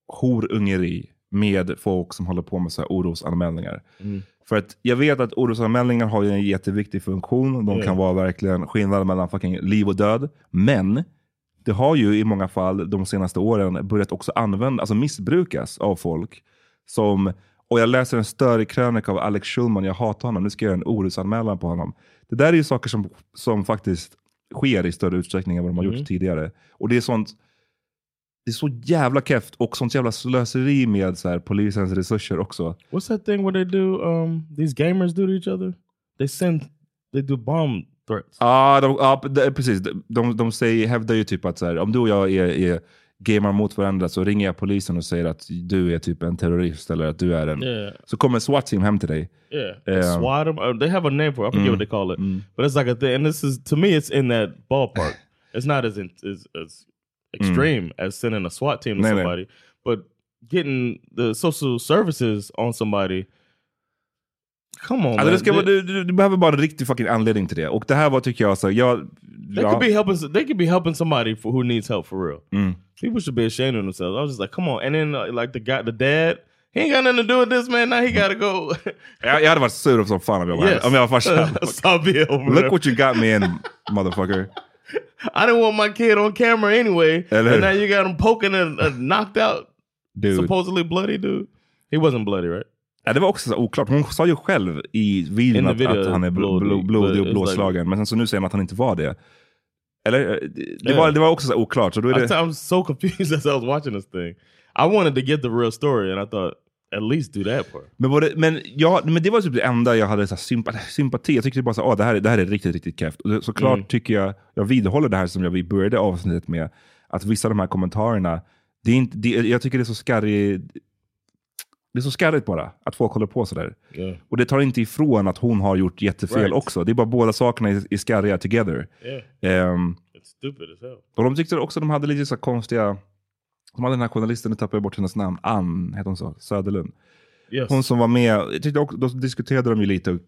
horungeri med folk som håller på med så här orosanmälningar. Mm. För att jag vet att orosanmälningar har ju en jätteviktig funktion. De Ja. kan vara verkligen skillnad mellan fucking liv och död. Men det har ju i många fall de senaste åren börjat också användas, alltså missbrukas av folk. Som, och jag läser en större krönika av Alex Schulman, jag hatar honom, nu ska jag göra en orosanmälan på honom. Det där är ju saker som, som faktiskt sker i större utsträckning än vad de har Mm. gjort tidigare. Och det är sånt det är så jävla keft och sånt jävla slöseri med så här, polisens resurser också. What's that thing where they do um these gamers do to each other? They send they do bomb threats. Ja, de, ja de, precis. De, de, de säger, hävdar ju typ att så här, om du och jag är, är gamar mot varandra så ringer jag polisen och säger att du är typ en terrorist eller att du är en... Yeah. Så kommer en SWAT-team hem till dig. Yeah, Um, SWAT 'em. Uh, They have a name for it. I forget Mm, what they call it, but it's like a thing. And this is to me, it's in that ballpark. it's not as in, as, as extreme as sending a SWAT team to Nej, nej. somebody, but getting the social services on somebody. Come on, Alltså, man. det ska, They- du, du, du behöver bara en riktig fucking anledning till det. Och det här var tycker jag, så, jag, They ja, could be helping. They could be helping somebody for who needs help for real. Mm. People should be ashamed of themselves. I was just like, come on. And then uh, like the guy, the dad, he ain't got nothing to do with this man. Now he gotta go. jag, jag hade varit sur som fan om jag var, Yes. om jag var farsan. Look what you got me in, motherfucker. I didn't want my kid on camera anyway. Eller and now you got him poking a, a knocked out, Dude. supposedly bloody dude. He wasn't bloody, right? Ja, det var också så oklart. Hon sa ju själv i videon att, video, att han är bl blodig, bl blodig but och blåslagen. Men sen så nu säger han att han inte var det. Eller eh, det, Yeah. var, det var också så oklart. Så då är det, I'm so confused as I was watching this thing. I wanted to get the real story, and I thought at least do that part. men, det, men, ja, men det var typ det enda jag hade så sympa, sympati. Jag tyckte bara så, ah, det, här, är- det här är riktigt, riktigt kräft. Och såklart Mm. tycker jag, jag vidhåller det här som jag började avsnittet med, att vissa av de här kommentarerna, det är inte, det, jag tycker det är så skarrigt, det är så skarrigt bara, att folk håller på sådär. Yeah. Och det tar inte ifrån att hon har gjort jättefel Right. också. Det är bara båda sakerna är, är skarriga together. Yeah. Ehm, It's stupid as hell. och de tyckte också de hade lite så konstiga, de hade den här journalisten, nu tappar jag bort hennes namn, Ann, heter hon så? Söderlund. Yes. Hon som var med, tyckte också, då diskuterade de ju lite, och-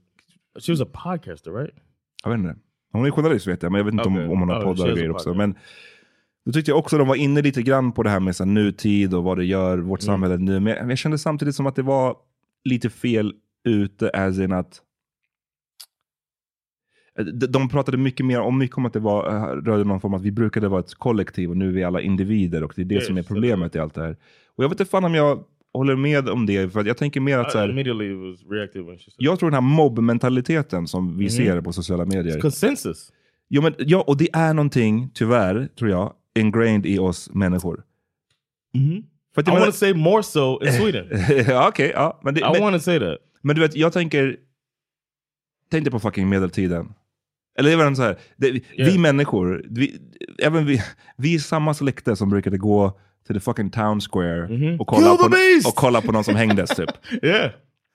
She was a podcaster, right? jag vet inte. Hon är journalist vet jag, men jag vet inte Okay. om, om hon har Oh, poddar och grejer också. Men då tyckte jag också de var inne lite grann på det här med så här, nutid och vad det gör vårt Mm. samhälle nu. Men jag, jag kände samtidigt som att det var lite fel ute, as in att de, de pratade mycket mer om, mycket om att det var, eh, rörde någon form av att vi brukade vara ett kollektiv och nu är vi alla individer och det är det Yes, som är problemet i allt det här. Och jag vet inte fan om jag håller med om det, för jag tänker mer att så här, jag tror den här mobbmentaliteten som vi Mhm. ser på sociala medier. consensus. Ja, men, ja, och det är någonting, tyvärr, tror jag, ingrained i oss människor. Mhm. För att I jag want to say more so in Sweden. ja, okej. ja, men, det, I men, want to say that. men du vet, jag tänker... Tänk dig på fucking medeltiden. Eller det var så här, det, vi Yeah. människor, vi, även vi, vi är samma släkte som brukade gå till the fucking town square Mhm. och, kolla på, och kolla på någon som hängdes typ. Yeah.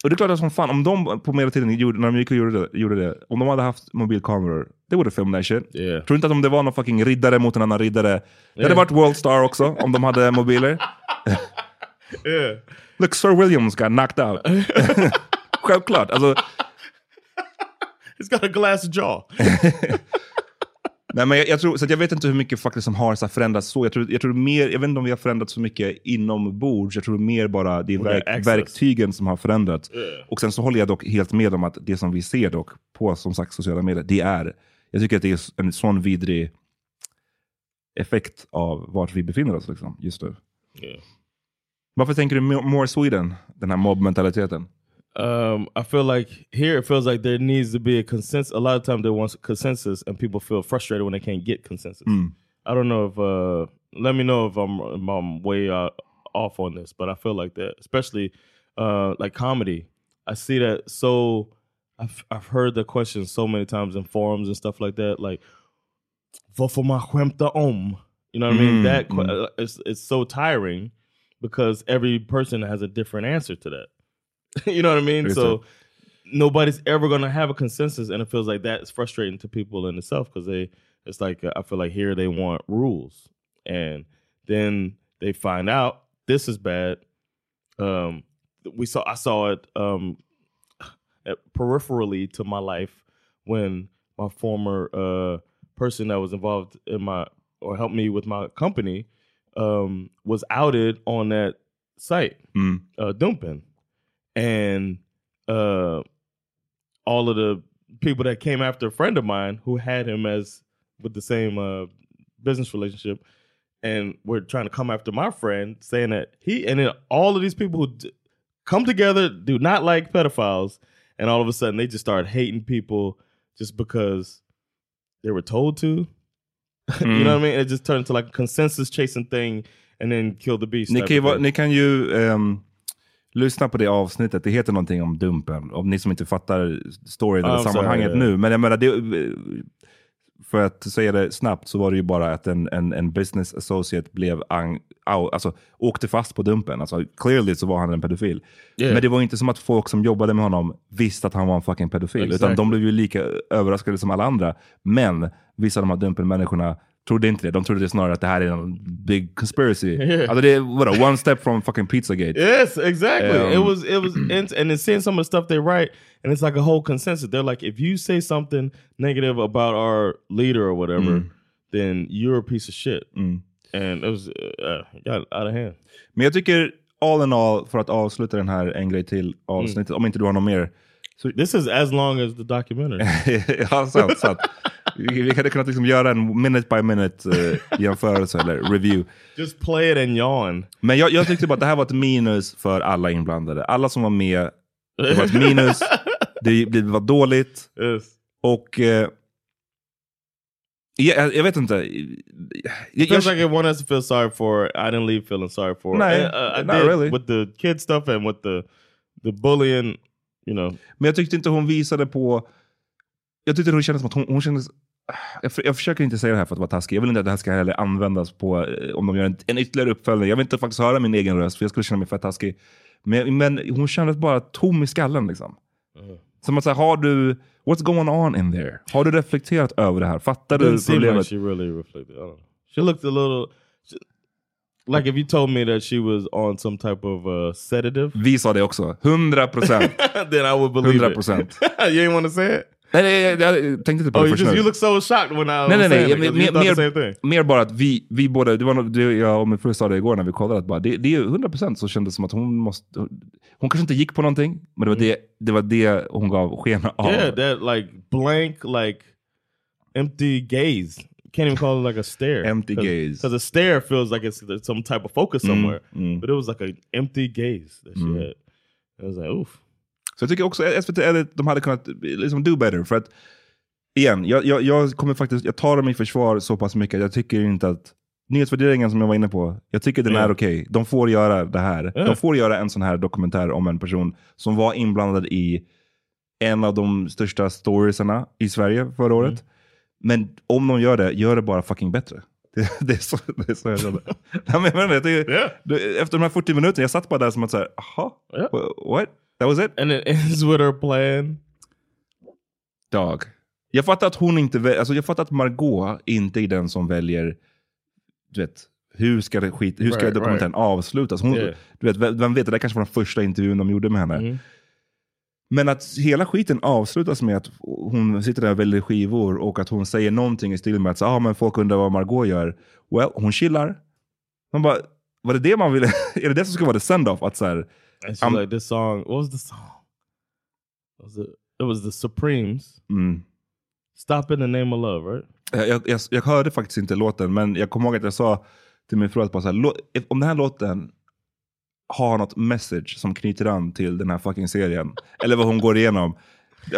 Och det är klart att som fan, om de på medeltiden gjorde, när de gick och gjorde det, gjorde det, om de hade haft mobilkameror, they would have filmed that shit. Yeah. Tror inte att om det var någon fucking riddare mot en annan riddare, det hade Yeah. varit World Star också, om de hade mobiler. Yeah. Look, Sir Williams got knocked out. Självklart. Alltså, He's got a glass jaw. nej, men jag, jag, tror, så jag vet inte hur mycket faktiskt som har så förändrats så. Jag tror, jag tror mer, jag vet inte om vi har förändrats så mycket inombords. Jag tror mer bara det är verk, verktygen som har förändrats. Yeah. Och sen så håller jag dock helt med om att det som vi ser dock på som sagt sociala medier, det är, jag tycker att det är en sån vidrig effekt av vart vi befinner oss liksom, just nu. Yeah. Varför tänker du mo- more Sweden, den här mobbmentaliteten? Um, I feel like here it feels like there needs to be a consensus. A lot of times there wants consensus, and people feel frustrated when they can't get consensus. Mm. I don't know if. Uh, let me know if I'm if I'm way uh, off on this, but I feel like that, especially uh, like comedy. I see that so. I've I've heard the question so many times in forums and stuff like that. Like, vad får man skämta om? You know what I mean? Mm, That mm. it's it's so tiring because every person has a different answer to that. you know what I mean? So nobody's ever going to have a consensus, and it feels like that's frustrating to people in itself because they it's like I feel like here they want rules, and then they find out this is bad. Um, we saw I saw it um, peripherally to my life when my former uh, person that was involved in my or helped me with my company um, was outed on that site, Mm. uh, Dumpin, and uh, all of the people that came after a friend of mine who had him as with the same uh, business relationship, and were trying to come after my friend, saying that he and then all of these people who d- come together do not like pedophiles, and all of a sudden they just start hating people just because they were told to. you know what I mean? It just turned into like a consensus chasing thing, and then kill the beast. Ni type kan, ju, of vara- lyssna på det avsnittet, det heter någonting om Dumpen. Om ni som inte fattar storyn eller sammanhanget ja. nu. Men jag menar, det, för att säga det snabbt så var det ju bara att en, en, en business associate blev ang, alltså, åkte fast på Dumpen. Alltså, clearly så var han en pedofil. Yeah. Men det var inte som att folk som jobbade med honom visste att han var en fucking pedofil. Utan Exactly. de blev ju lika överraskade som alla andra. Men vissa av de här Dumpen-människorna trodde inte det. De trodde snarare att det här är en big conspiracy. Yeah. Alltså det vadå, one step from fucking Pizzagate. Yes, exactly. Um, it was it was and then seeing some of the stuff they write, and it's like a whole consensus. They're like, if you say something negative about our leader or whatever, Mm. then you're a piece of shit. Mm. And it was uh, got out of hand. Men jag tycker all in all, för att avsluta den här en grej till avsnittet, om inte du har något mer. This is as long as the documentary. ja, sant, sant. Vi, vi hade kunnat liksom göra en minute by minute uh, jämförelse eller review. Just play it and yawn. Men jag, jag tyckte bara att det här var ett minus för alla inblandade. Alla som var med, det var ett minus. det, det var dåligt. Yes. Och eh, jag, jag vet inte. Jag, It feels like everyone has to feel sorry for. I didn't leave feeling sorry for. No, And, uh, I not did really. with the kid stuff and with the the bullying. You know, men jag tyckte inte hon visade på... Jag tyckte hon kändes som att hon, hon kändes... Jag, jag försöker inte säga det här för att vara taskig. Jag vill inte att det här ska heller användas på eh, om de gör en, en ytterligare uppföljning. Jag vill inte faktiskt höra min egen röst för jag skulle känna mig för taskig. Men, men hon kändes bara tom i skallen liksom. Som att säga, har du... What's going on in there? Har du reflekterat över det här? Fattar du seem like problemet? she really reflected. I don't know. She looked a little. she- like if you told me that she was on some type of uh, sedative, Vi sa det också. 100 procent. then I would believe 100%. it. you ain't want to say it. Nej, nej, jag, tänkte inte på Oh, det först just nu. you look so shocked when I Nej, nej, nej. 'cause Mer, mer, mer bara att vi, vi båda, det var nog, det, jag och min fru sa det igår när vi kollade, att bara, det, det är 100% så kändes det som att hon måste, hon kanske inte gick på någonting, men det var, det, det, var det hon gav sken av. Yeah, that like blank, like empty gaze. Can't even call it like a stare. Empty gaze. Because a stare feels like it's some type of focus Mm, somewhere, mm. but it was like an empty gaze that she Mm. had. I was like, oof. Så jag tycker också att SVT Edit, de hade kunnat liksom do better. För att, igen, jag, jag, jag kommer faktiskt, jag tar dem i försvar så pass mycket. Jag tycker inte att nyhetsvärderingen som jag var inne på, jag tycker den Ja. är okej. De får göra det här. Ja. De får göra en sån här dokumentär om en person som var inblandad i en av de största storiesarna i Sverige förra Mm. året. Men om de gör det, gör det bara fucking bättre. Det, det, är, så, det är så jag känner. Nej, men jag menar, det, Yeah. det, efter de här 40 minuterna, jag satt bara där som att säga, aha, Ja. what? That was it? And it ends with her playing. Dog. Jag fattar att hon inte vä- alltså jag fattar att Margot inte är den som väljer, du vet, hur ska, det skit, hur ska Right, dokumentären avslutas? Hon, Yeah. du vet, vem vet, det där kanske var den första intervjun de gjorde med henne. Mhm. Men att hela skiten avslutas med att hon sitter där och väljer skivor och att hon säger någonting i stil med att ah, men folk undrar vad Margot gör. Well, hon chillar. Man bara, var det det man ville? är det det som ska vara the send-off? Att så här, And she's I'm- like, this song, what was the song? Was it, it was the Supremes. mm. Stop in the name of love, right? Jag, jag, jag, hörde faktiskt inte låten, men jag kommer ihåg att jag sa till min fru att bara så här, "Lå- if- om den här låten har något message som knyter an till den här fucking serien, eller vad hon går igenom,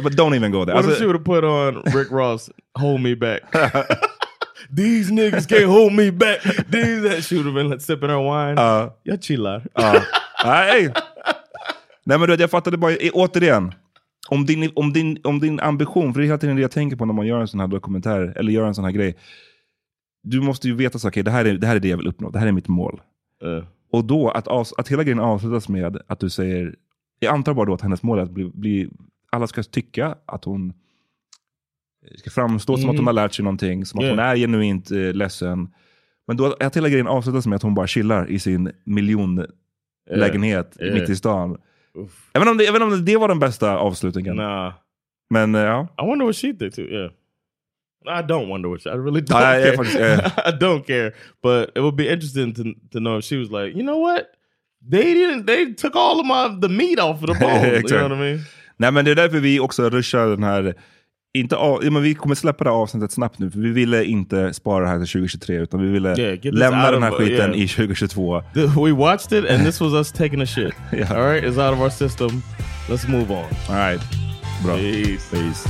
but don't even go there. What if Alltså, she would have put on Rick Ross, "Hold Me Back"? These niggas can't hold me back. These that she would have been like, sipping her wine. Ja. Jag chillar. ja. Nej. Nej men du vet, jag fattade bara, eh, återigen, om din, om, din, om din ambition, för det är hela tiden det jag tänker på när man gör en sån här dokumentär, eller gör en sån här grej. Du måste ju veta så okej det, här är, det här är det jag vill uppnå, det här är mitt mål. Uh, Och då att, avs- att hela grejen avslutas med att du säger, jag antar bara då att hennes mål är att bli, bli alla ska tycka att hon ska framstå som att hon Mhm. har lärt sig någonting, som att Yeah. hon är genuint eh, ledsen. Men då att hela grejen avslutas med att hon bara chillar i sin miljonlägenhet Yeah. mitt i stan. Oof. Jag vet, inte om det, jag vet inte om det var den bästa avslutningen. Nah. Men eh, ja. I wonder what she did too. Yeah. I don't wonder what she, I really don't jag care. faktiskt, eh. I don't care. But it would be interesting to to know if she was like, you know what? They didn't. They took all of my the meat off of the bone. you know what I mean? Nej men det är därför vi också rushar den här inte av, men vi kommer släppa det här avsnittet snabbt nu, för vi ville inte spara det här till 2023, utan vi ville Yeah, lämna den här of- skiten yeah. i 2022. Th- We watched it, and this was us taking a shit. Yeah. All right, it's out of our system. Let's move on. All right. Bra. Peace. Peace.